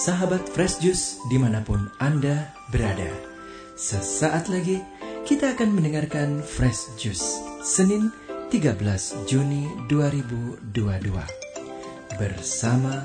sahabat Fresh Juice di mana pun Anda berada. Sesaat lagi kita akan mendengarkan Fresh Juice Senin 13 Juni 2022 bersama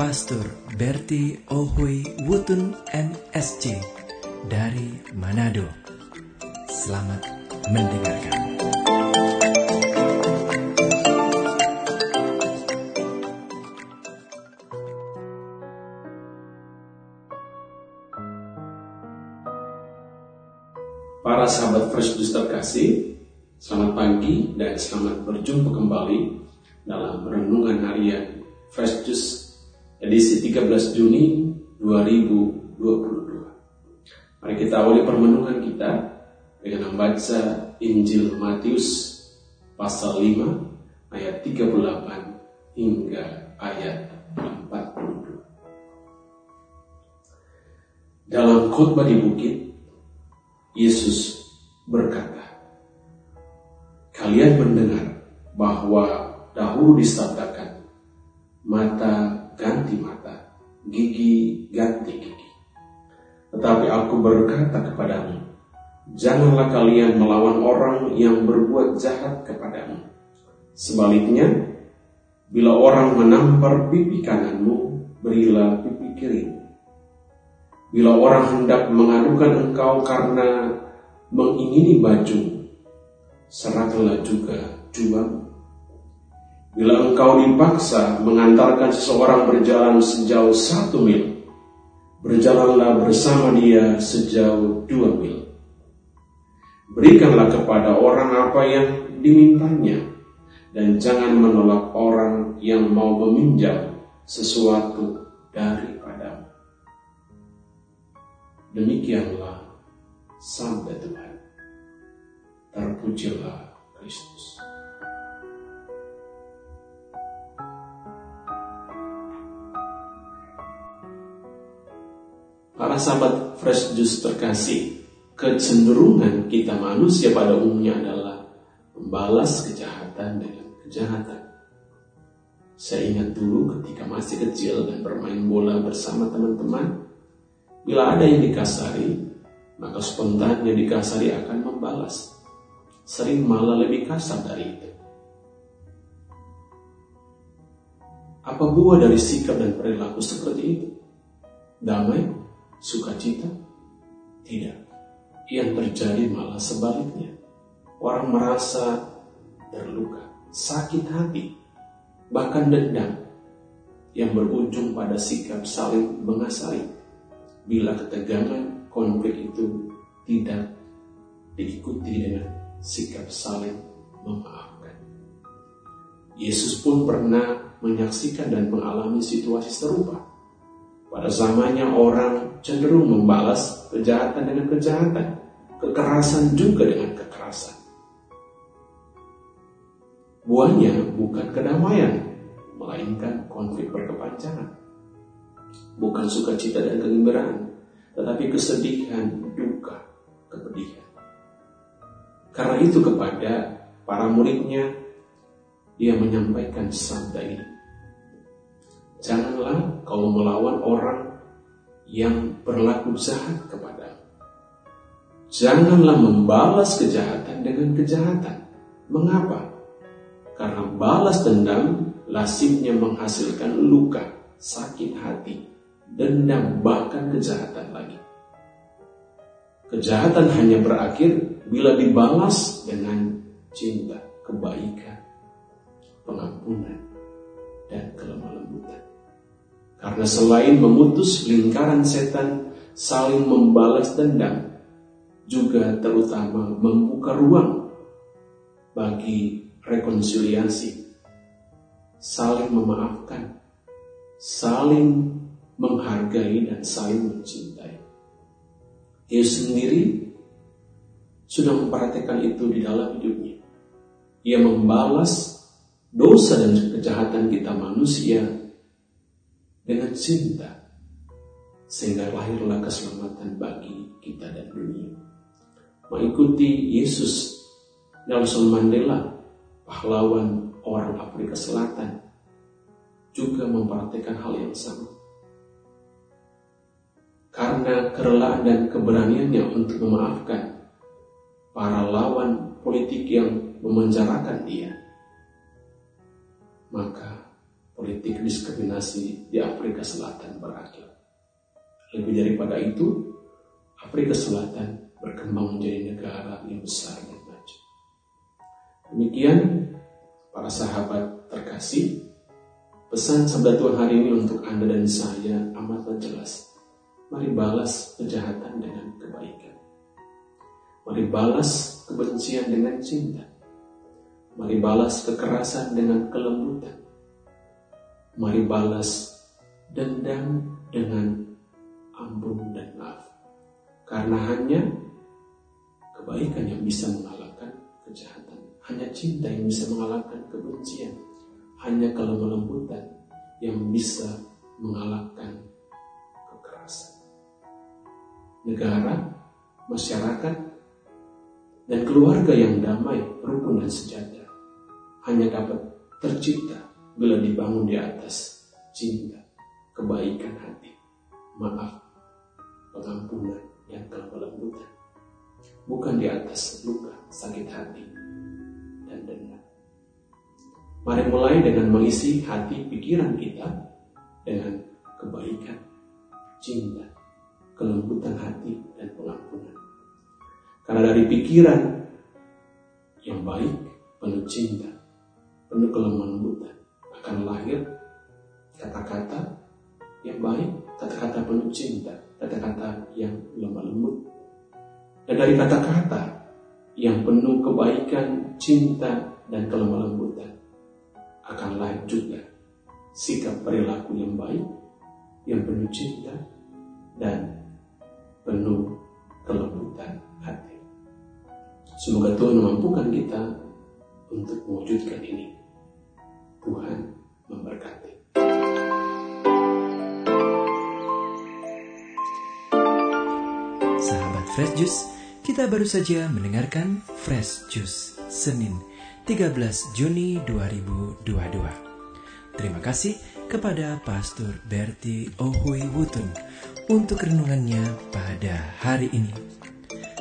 Pastor Berti Ohui Wutun MSC dari Manado. Selamat mendengarkan. Sahabat Fresh Juice terkasih, selamat pagi dan selamat berjumpa kembali dalam renungan harian Fresh Juice edisi 13 Juni 2022. Mari kita awali permenungan kita dengan membaca Injil Matius pasal 5 ayat 38 hingga ayat 42. Dalam khotbah di bukit, Yesus berkata, Kalian mendengar bahwa dahulu disabdakan, mata ganti mata, gigi ganti gigi. Tetapi aku berkata kepadamu, janganlah kalian melawan orang yang berbuat jahat kepadamu. Sebaliknya, bila orang menampar pipi kananmu, berilah pipi kirimu. Bila orang hendak mengadukan engkau karena mengingini baju, serahkanlah juga juamu. Bila engkau dipaksa mengantarkan seseorang berjalan sejauh satu mil, berjalanlah bersama dia sejauh dua mil. Berikanlah kepada orang apa yang dimintanya, dan jangan menolak orang yang mau meminjam sesuatu daripadamu. Demikianlah sabda Tuhan. Terpujilah Kristus. Para sahabat fresh juice terkasih, kecenderungan kita manusia pada umumnya adalah membalas kejahatan dengan kejahatan. Saya ingat dulu ketika masih kecil dan bermain bola bersama teman-teman, bila ada yang dikasari, maka spontan yang dikasari akan membalas. Sering malah lebih kasar dari itu. Apa buah dari sikap dan perilaku seperti itu? Damai, sukacita? Tidak. Yang terjadi malah sebaliknya. Orang merasa terluka, sakit hati, bahkan dendam yang berujung pada sikap saling mengasari bila ketegangan konflik itu tidak diikuti dengan sikap saling memaafkan. Yesus pun pernah menyaksikan dan mengalami situasi serupa. Pada zamannya orang cenderung membalas kejahatan dengan kejahatan, kekerasan juga dengan kekerasan. Buahnya bukan kedamaian, melainkan konflik berkepanjangan. Bukan sukacita dan kegembiraan, tetapi kesedihan, duka, kepedihan. Karena itu kepada para muridnya, dia menyampaikan sabda ini. Janganlah kau melawan orang yang berlaku jahat kepada. Janganlah membalas kejahatan dengan kejahatan. Mengapa? Karena balas dendam lasipnya menghasilkan luka, sakit hati, dendam, bahkan kejahatan lagi. Kejahatan hanya berakhir bila dibalas dengan cinta, kebaikan, pengampunan, dan kelemah lembutan. Karena selain memutus lingkaran setan, saling membalas dendam, juga terutama membuka ruang bagi rekonsiliasi, saling memaafkan, saling menghargai dan saling mencintai. Yesus sendiri sudah memperhatikan itu di dalam hidupnya. Ia membalas dosa dan kejahatan kita manusia dengan cinta sehingga lahirlah keselamatan bagi kita dan dunia. Mengikuti Yesus Nelson Mandela, pahlawan orang Afrika Selatan, juga memperhatikan hal yang sama. Karena kerelaan dan keberaniannya untuk memaafkan para lawan politik yang memenjarakan dia, maka politik diskriminasi di Afrika Selatan berakhir. Lebih daripada itu, Afrika Selatan berkembang menjadi negara yang besar dan maju. Demikian, para sahabat terkasih, pesan sabda Tuhan hari ini untuk Anda dan saya amatlah jelas Mari balas kejahatan dengan kebaikan. Mari balas kebencian dengan cinta. Mari balas kekerasan dengan kelembutan. Mari balas dendam dengan ampun dan maaf. Karena hanya kebaikan yang bisa mengalahkan kejahatan. Hanya cinta yang bisa mengalahkan kebencian. Hanya kelembutan yang bisa mengalahkan negara, masyarakat, dan keluarga yang damai, rukun dan sejahtera hanya dapat tercipta bila dibangun di atas cinta, kebaikan hati, maaf, pengampunan, dan kelembutan. Bukan di atas luka, sakit hati, dan dendam. Mari mulai dengan mengisi hati pikiran kita dengan kebaikan, cinta, kelembutan hati dan pengampunan. Karena dari pikiran yang baik, penuh cinta, penuh kelembutan, akan lahir kata-kata yang baik, kata-kata penuh cinta, kata-kata yang lemah lembut. Dan dari kata-kata yang penuh kebaikan, cinta, dan kelemah lembutan, akan lahir juga sikap perilaku yang baik, yang penuh cinta, dan Semoga Tuhan memampukan kita untuk mewujudkan ini. Tuhan memberkati. Sahabat Fresh Juice, kita baru saja mendengarkan Fresh Juice Senin 13 Juni 2022. Terima kasih kepada Pastor Berti Ohui Wutun untuk renungannya pada hari ini.